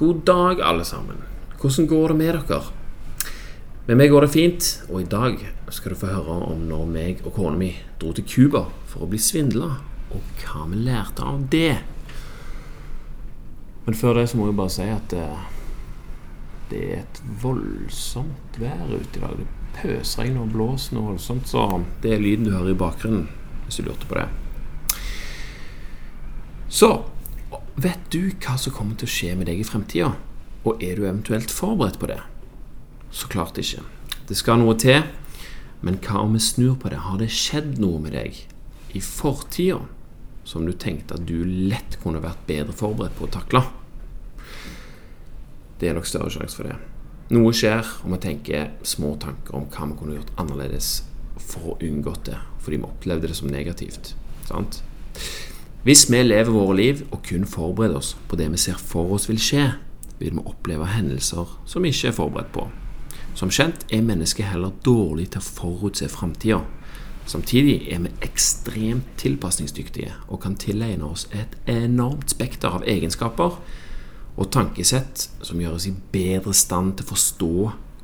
God dag, alle sammen. Hvordan går det med dere? Med meg går det fint, og i dag skal du få høre om når meg og kona mi dro til Cuba for å bli svindla, og hva vi lærte av det. Men før det så må jeg bare si at eh, det er et voldsomt vær ute i dag. Det pøsregner og blåser noe voldsomt, så det er lyden du hører i bakgrunnen, hvis du lurte på det. Så vet du hva som kommer til å skje med deg i fremtida? Og er du eventuelt forberedt på det? Så klart ikke. Det skal noe til. Men hva om vi snur på det? Har det skjedd noe med deg i fortida som du tenkte at du lett kunne vært bedre forberedt på å takle? Det er nok større sjanse for det. Noe skjer, og vi tenker små tanker om hva vi kunne gjort annerledes for å unngå det, fordi vi opplevde det som negativt. Sant? Hvis vi lever våre liv og kun forbereder oss på det vi ser for oss vil skje, vil vi oppleve hendelser som vi ikke er forberedt på. Som kjent er mennesket heller dårlig til å forutse framtida. Samtidig er vi ekstremt tilpasningsdyktige og kan tilegne oss et enormt spekter av egenskaper og tankesett som gjør oss i bedre stand til å forstå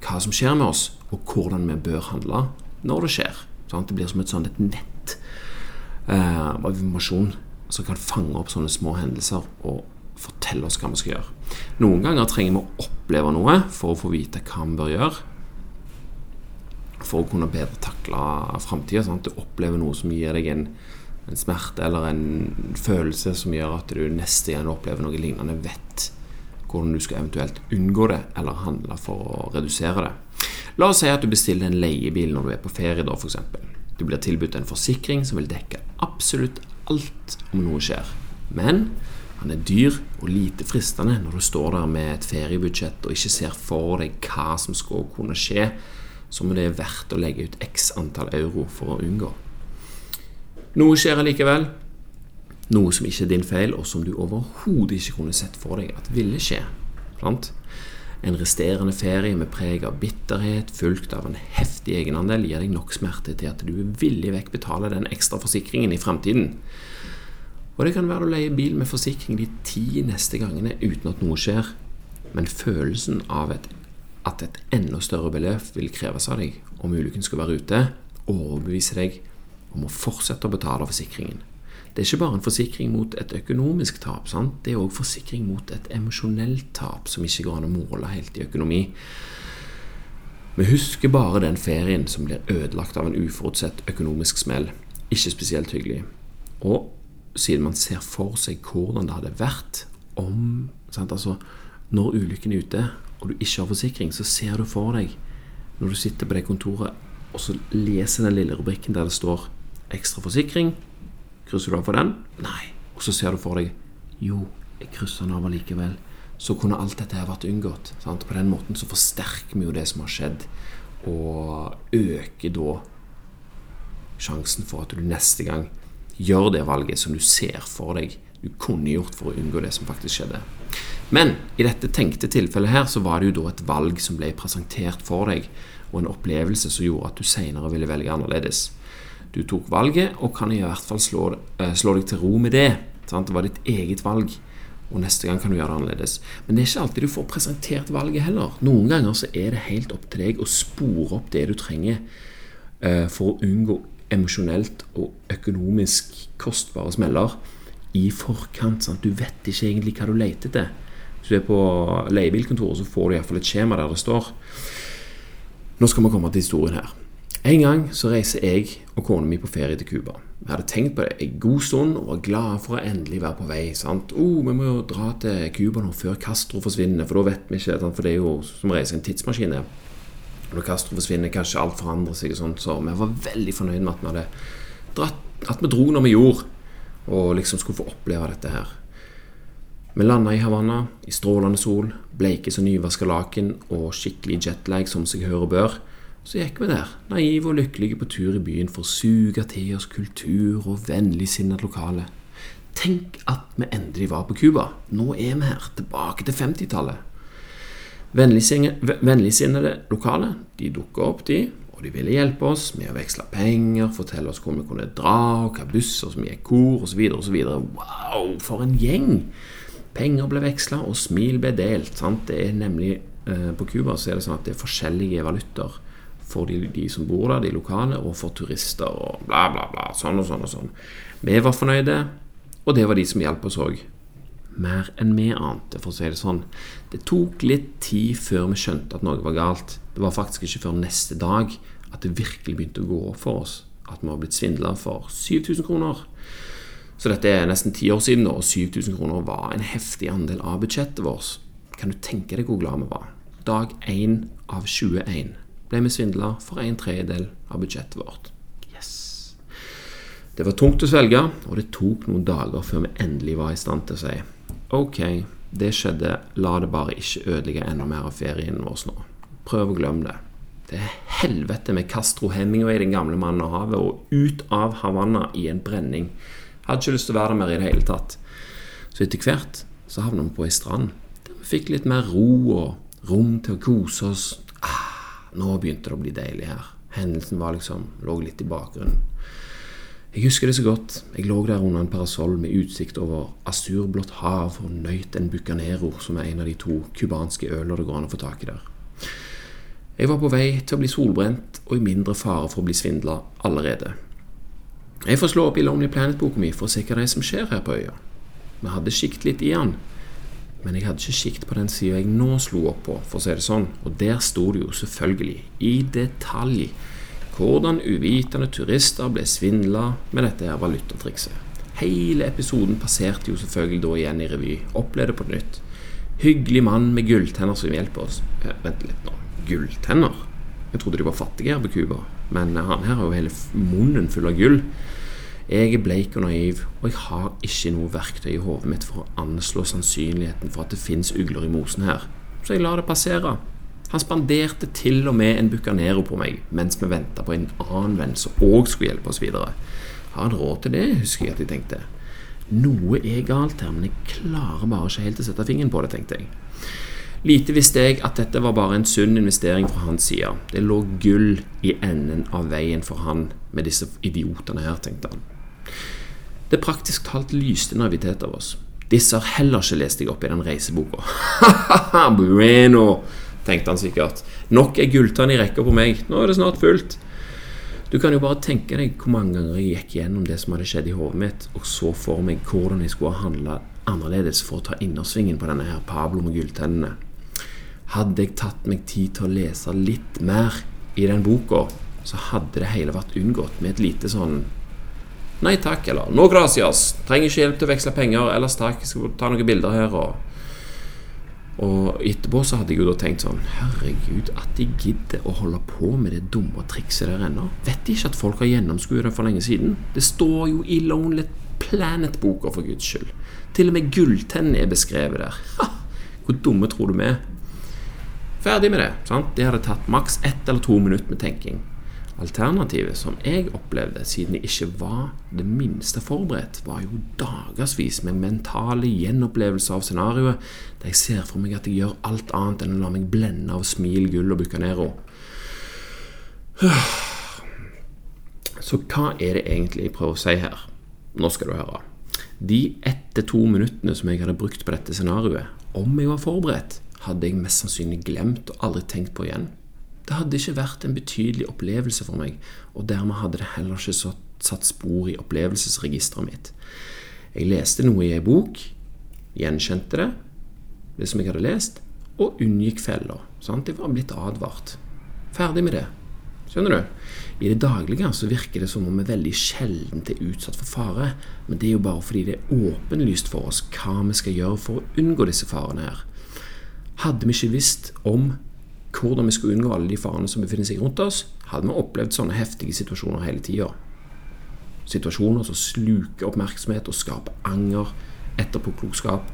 hva som skjer med oss, og hvordan vi bør handle når det skjer. Sånn, det blir som et sånt et nett eh, informasjon som kan fange opp sånne små hendelser og fortelle oss hva vi skal gjøre. Noen ganger trenger vi å oppleve noe for å få vite hva vi bør gjøre. For å kunne bedre takle framtida. Sånn du opplever noe som gir deg en, en smerte eller en følelse som gjør at du neste gang du opplever noe lignende, vet hvordan du skal eventuelt unngå det eller handle for å redusere det. La oss si at du bestiller en leiebil når du er på ferie, da f.eks. Du blir tilbudt en forsikring som vil dekke absolutt alt om noe skjer. Men han er dyr og lite fristende når du står der med et feriebudsjett og ikke ser for deg hva som skal kunne skje, som det er verdt å legge ut x antall euro for å unngå. Noe skjer allikevel, noe som ikke er din feil, og som du overhodet ikke kunne sett for deg at ville skje. Sant? En resterende ferie med preg av bitterhet, fulgt av en heftig egenandel, gir deg nok smerte til at du villig vekk betaler den ekstra forsikringen i framtiden. Og det kan være du leier bil med forsikring de ti neste gangene uten at noe skjer, men følelsen av et, at et enda større beløp vil kreves av deg om ulykken skal være ute, overbeviser deg om å fortsette å betale forsikringen. Det er ikke bare en forsikring mot et økonomisk tap, sant? det er òg forsikring mot et emosjonelt tap som ikke går an å måle helt i økonomi. Vi husker bare den ferien som blir ødelagt av en uforutsett økonomisk smell. Ikke spesielt hyggelig. Og siden man ser for seg hvordan det hadde vært om sant? Altså, Når ulykken er ute, og du ikke har forsikring, så ser du for deg, når du sitter på det kontoret og så leser den lille rubrikken der det står 'ekstra forsikring', Krysser du av for den? Nei. Og så ser du for deg Jo, jeg krysser den av allikevel. Så kunne alt dette her vært unngått. Sant? På den måten så forsterker vi jo det som har skjedd, og øker da sjansen for at du neste gang gjør det valget som du ser for deg du kunne gjort for å unngå det som faktisk skjedde. Men i dette tenkte tilfellet her så var det jo da et valg som ble presentert for deg, og en opplevelse som gjorde at du senere ville velge annerledes. Du tok valget, og kan i hvert fall slå, eh, slå deg til ro med det. Sant? Det var ditt eget valg, og neste gang kan du gjøre det annerledes. Men det er ikke alltid du får presentert valget heller. Noen ganger så er det helt opp til deg å spore opp det du trenger uh, for å unngå emosjonelt og økonomisk kostbare smeller i forkant. Sant? Du vet ikke egentlig hva du leter etter. Hvis du er på leiebilkontoret, så får du iallfall et skjema der det står Nå skal vi komme til historien her. En gang så reiser jeg og kona mi på ferie til Cuba. Vi hadde tenkt på det en god stund og var glade for å endelig være på vei. sant? Oh, vi må jo dra til Cuba nå før Castro forsvinner, for da vet vi ikke. For det er jo som å reise en tidsmaskin. Når Castro forsvinner, kanskje alt forandrer seg. og sånt, Så vi var veldig fornøyd med at vi hadde dratt, at vi dro når vi gjorde, og liksom skulle få oppleve dette her. Vi landa i Havanna i strålende sol, bleike som nyvaska laken og skikkelig jetlag som seg hør og bør. Så gikk vi der, naive og lykkelige på tur i byen for å suge til oss kultur og vennligsinnet lokale. Tenk at vi endelig var på Cuba. Nå er vi her, tilbake til 50-tallet. Vennligsinnede lokale de dukka opp, de, og de ville hjelpe oss med å veksle penger, fortelle oss hvor vi kunne dra, og hva busser som gikk hvor, osv., osv. Wow, for en gjeng! Penger ble veksla, og smil ble delt. Sant? Det er nemlig eh, På Cuba er det sånn at det er forskjellige valutaer for de, de, som bor der, de lokale, og for turister og bla, bla, bla. Sånn og sånn og sånn. Vi var fornøyde, og det var de som hjalp oss òg. Mer enn vi ante, for å si det sånn. Det tok litt tid før vi skjønte at noe var galt. Det var faktisk ikke før neste dag at det virkelig begynte å gå opp for oss at vi har blitt svindla for 7000 kroner. Så dette er nesten ti år siden, og 7000 kroner var en heftig andel av budsjettet vårt. Kan du tenke deg hvor glad vi var? Dag 1 av 21 ble vi svindla for en tredjedel av budsjettet vårt. Yes. Det var tungt å svelge, og det tok noen dager før vi endelig var i stand til å si ok, det skjedde, la det bare ikke ødelegge enda mer av ferien vår nå. Prøv å glemme det. Det er helvete med Castro Hemingway, den gamle mannen av havet, og ut av Havanna i en brenning. Hadde ikke lyst til å være der mer i det hele tatt. Så etter hvert så havna vi på ei strand der vi fikk litt mer ro og rom til å kose oss. Nå begynte det å bli deilig her. Hendelsen var liksom, lå litt i bakgrunnen. Jeg husker det så godt. Jeg lå der under en parasoll med utsikt over asurblått hav og nøyt en Bucanero, som er en av de to cubanske øler det går an å få tak i der. Jeg var på vei til å bli solbrent og i mindre fare for å bli svindla allerede. Jeg får slå opp i Lonely Planet-boka mi for å se hva det er som skjer her på øya. Vi hadde siktet litt i den, men jeg hadde ikke sikt på den sida jeg nå slo opp på, for å si det sånn. Og der sto det jo selvfølgelig, i detalj, hvordan uvitende turister ble svindla med dette her valutatrikset. Hele episoden passerte jo selvfølgelig da igjen i revy. Opplevde på nytt. Hyggelig mann med gulltenner som hjelper oss. Eh, vent litt nå. Gulltenner? Jeg trodde de var fattige her på Cuba. Men han her har jo hele munnen full av gull. Jeg er bleik og naiv, og jeg har ikke noe verktøy i hodet mitt for å anslå sannsynligheten for at det fins ugler i mosen her, så jeg lar det passere. Han spanderte til og med en Bucanero på meg mens vi venta på en annen venn som òg skulle hjelpe oss videre. Har han råd til det, husker jeg at jeg tenkte. Noe er galt her, men jeg klarer bare ikke helt å sette fingeren på det, tenkte jeg. Lite visste jeg at dette var bare en sunn investering fra hans side. Det lå gull i enden av veien for han med disse idiotene her, tenkte han. Det praktisk talt lyste naivitet av oss. Disse har heller ikke lest deg opp i den reiseboka. bueno, tenkte han sikkert. Nok er gulltann i rekka på meg. Nå er det snart fullt. Du kan jo bare tenke deg hvor mange ganger jeg gikk gjennom det som hadde skjedd i hodet mitt, og så for meg hvordan jeg skulle ha handla annerledes for å ta innersvingen på denne her Pablo med gulltennene. Hadde jeg tatt meg tid til å lese litt mer i den boka, så hadde det hele vært unngått med et lite sånn Nei takk, eller no gracias. Trenger ikke hjelp til å veksle penger. Ellers takk, jeg skal ta noen bilder her. Og, og etterpå så hadde jeg jo da tenkt sånn Herregud, at de gidder å holde på med det dumme trikset der ennå. Vet de ikke at folk har gjennomskuet det for lenge siden? Det står jo i Lonely Planet-boka, for guds skyld. Til og med gulltennene er beskrevet der. Ha, hvor dumme tror du vi er? Ferdig med det. sant? Det hadde tatt maks ett eller to minutter med tenking. Alternativet, som jeg opplevde, siden jeg ikke var det minste forberedt, var jo dagevis med mentale gjenopplevelser av scenarioet, der jeg ser for meg at jeg gjør alt annet enn å la meg blende av smil, gull og bucanero. Så hva er det egentlig jeg prøver å si her? Nå skal du høre. De ett til to minuttene som jeg hadde brukt på dette scenarioet, om jeg var forberedt, hadde jeg mest sannsynlig glemt og aldri tenkt på igjen. Det hadde ikke vært en betydelig opplevelse for meg, og dermed hadde det heller ikke satt spor i opplevelsesregisteret mitt. Jeg leste noe i ei bok, gjenkjente det, det som jeg hadde lest, og unngikk feller. Sant? Jeg var blitt advart. Ferdig med det. Skjønner du? I det daglige så virker det som om vi veldig sjelden er utsatt for fare, men det er jo bare fordi det er åpenlyst for oss hva vi skal gjøre for å unngå disse farene her. Hadde vi ikke visst om hvordan vi skulle unngå alle de farene som befinner seg rundt oss, hadde vi opplevd sånne heftige situasjoner hele tida. Situasjoner som sluker oppmerksomhet og skaper anger, etterpåklokskap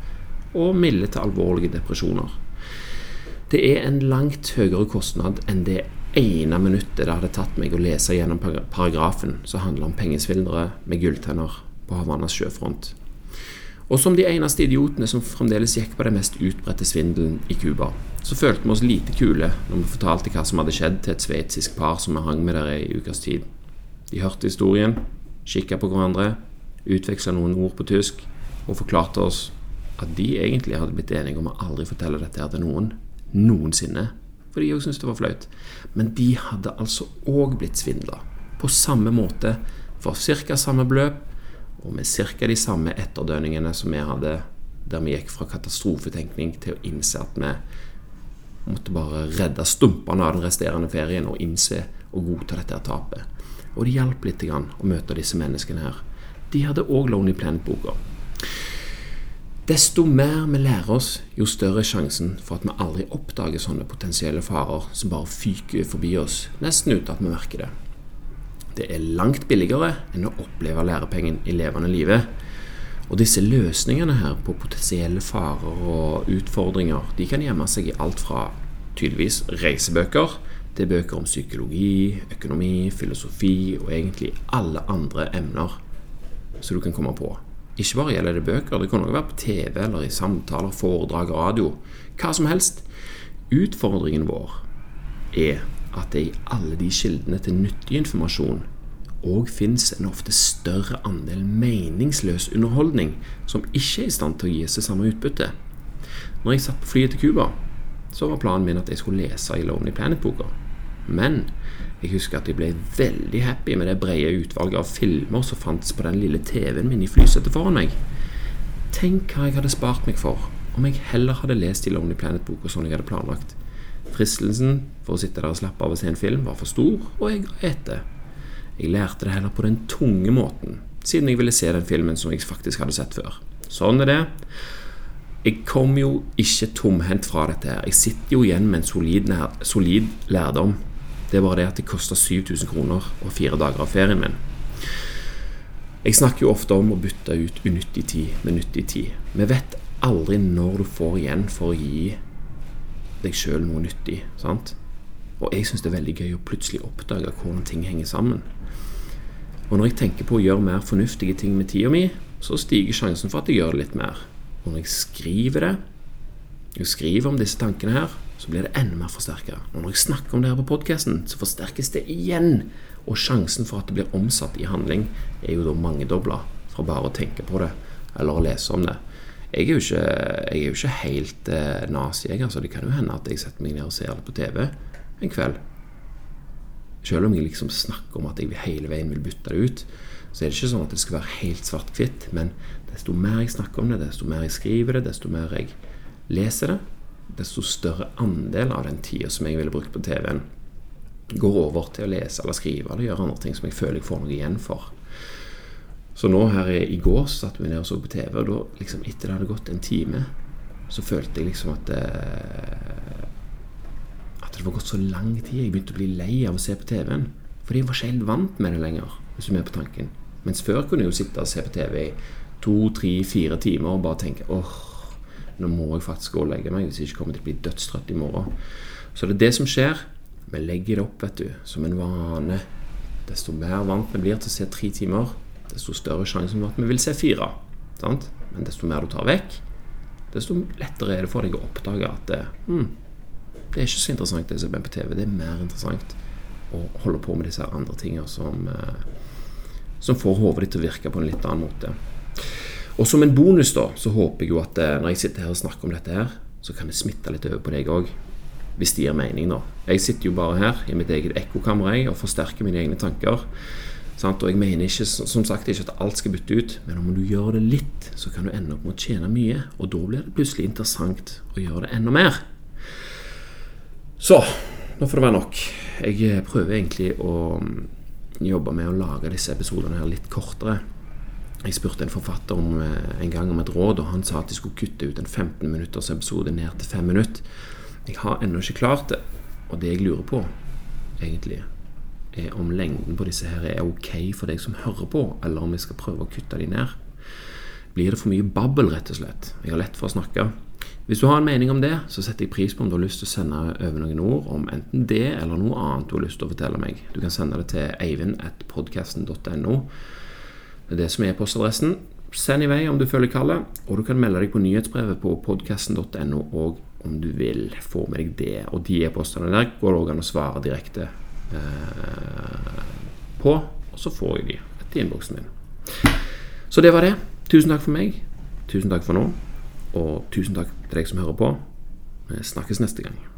og milde til alvorlige depresjoner. Det er en langt høyere kostnad enn det ene minuttet det hadde tatt meg å lese gjennom paragrafen som handler om pengesvindlere med gulltenner på Havannas sjøfront. Og som de eneste idiotene som fremdeles gikk på den mest utbredte svindelen i Cuba, så følte vi oss lite kule når vi fortalte hva som hadde skjedd til et sveitsisk par som vi hang med der i ukas tid. De hørte historien, kikka på hverandre, utveksla noen ord på tysk og forklarte oss at de egentlig hadde blitt enige om å aldri fortelle dette her til noen noensinne. For de òg syntes det var flaut. Men de hadde altså òg blitt svindla. På samme måte, for ca. samme beløp, og med ca. de samme etterdønningene som vi hadde der vi gikk fra katastrofetenkning til å innse at vi måtte bare redde stumpene av den resterende ferien og innse og godta dette tapet. Og det hjalp litt grann å møte disse menneskene her. De hadde òg Lonely Planet-boka. Desto mer vi lærer oss, jo større er sjansen for at vi aldri oppdager sånne potensielle farer som bare fyker forbi oss, nesten uten at vi merker det. Det er langt billigere enn å oppleve lærepengen i levende livet. Og disse løsningene her på potensielle farer og utfordringer, de kan gjemme seg i alt fra tydeligvis reisebøker til bøker om psykologi, økonomi, filosofi og egentlig alle andre emner som du kan komme på. Ikke bare gjelder det bøker, det kan også være på TV eller i samtaler, foredrag, radio. Hva som helst. Utfordringen vår er at det i alle de kildene til nyttig informasjon òg fins en ofte større andel meningsløs underholdning som ikke er i stand til å gi seg samme utbytte. Når jeg satt på flyet til Cuba, så var planen min at jeg skulle lese i Lonely Planet-boka. Men jeg husker at jeg ble veldig happy med det brede utvalget av filmer som fantes på den lille TV-en min i flysetet foran meg. Tenk hva jeg hadde spart meg for om jeg heller hadde lest i Lonely Planet-boka som jeg hadde planlagt. Fristelsen for å sitte der og slappe av og se en film var for stor, og jeg ga etter. Jeg lærte det heller på den tunge måten, siden jeg ville se den filmen som jeg faktisk hadde sett før. Sånn er det. Jeg kom jo ikke tomhendt fra dette her. Jeg sitter jo igjen med en solid, solid lærdom. Det er bare det at det koster 7000 kroner og fire dager av ferien min. Jeg snakker jo ofte om å bytte ut unyttig tid med nyttig tid. Vi vet aldri når du får igjen for å gi deg sjøl noe nyttig. sant? Og jeg syns det er veldig gøy å plutselig oppdage hvordan ting henger sammen. Og når jeg tenker på å gjøre mer fornuftige ting med tida mi, så stiger sjansen for at jeg gjør det litt mer. Og når jeg skriver det, jeg skriver om disse tankene her, så blir det enda mer forsterka. Og når jeg snakker om det her på podkasten, så forsterkes det igjen. Og sjansen for at det blir omsatt i handling, er jo da mangedobla fra bare å tenke på det eller å lese om det. Jeg er jo ikke, er jo ikke helt eh, nazi, jeg. Altså, det kan jo hende at jeg setter meg ned og ser det på TV en kveld selv om jeg liksom snakker om at jeg hele veien vil bytte det ut, så er det ikke sånn at det skal være helt svart-hvitt. Men desto mer jeg snakker om det, desto mer jeg skriver det, desto mer jeg leser det, desto større andel av den tida som jeg ville brukt på TV-en, går over til å lese eller skrive eller gjøre andre ting som jeg føler jeg får noe igjen for. Så nå her i går satt vi ned og så på TV, og da liksom etter det hadde gått en time, så følte jeg liksom at eh, at det var gått så lang tid. Jeg begynte å bli lei av å se på TV-en. Fordi jeg var ikke helt vant med det lenger. hvis du er med på tanken. Mens før kunne jeg jo sitte og se på TV i to, tre, fire timer og bare tenke åh, nå må jeg faktisk gå og legge meg hvis jeg ikke kommer til å bli dødstrøtt i morgen. Så det er det som skjer. Vi legger det opp vet du, som en vane. Desto mer vant vi blir til å se tre timer, desto større sjanse for at vi vil se fire. Sant? Men desto mer du tar vekk, desto lettere er det for deg å oppdage at hmm, det er ikke så interessant det som er på TV. Det er mer interessant å holde på med disse andre tingene som, eh, som får hodet ditt til å virke på en litt annen måte. Og som en bonus da, så håper jeg jo at eh, når jeg sitter her og snakker om dette her, så kan det smitte litt over på deg òg. Hvis det gir mening, da. Jeg sitter jo bare her i mitt eget ekkokammer og forsterker mine egne tanker. Og jeg mener ikke, som sagt ikke at alt skal bytte ut, men om du gjør det litt, så kan du ende opp med å tjene mye. Og da blir det plutselig interessant å gjøre det enda mer. Så nå får det være nok. Jeg eh, prøver egentlig å mm, jobbe med å lage disse episodene her litt kortere. Jeg spurte en forfatter om, eh, en gang om et råd, og han sa at de skulle kutte ut en 15 minutters episode ned til 5 minutter. Jeg har ennå ikke klart det, og det jeg lurer på, egentlig, om lengden på disse her er ok for deg som hører på, eller om vi skal prøve å kutte de ned. Blir det for mye babbel, rett og slett? Jeg har lett for å snakke. Hvis du har en mening om det, så setter jeg pris på om du har lyst til å sende over noen ord om enten det eller noe annet du har lyst til å fortelle meg. Du kan sende det til eivind.podkasten.no. Det er det som er postadressen. Send i vei om du føler kallet, og du kan melde deg på nyhetsbrevet på podkasten.no og om du vil få med deg det. Og de e-postene der går det òg an å svare direkte på, og så får jeg de etter innboksen min. Så det var det. Tusen takk for meg. Tusen takk for nå. Og tusen takk til deg som hører på. Vi snakkes neste gang.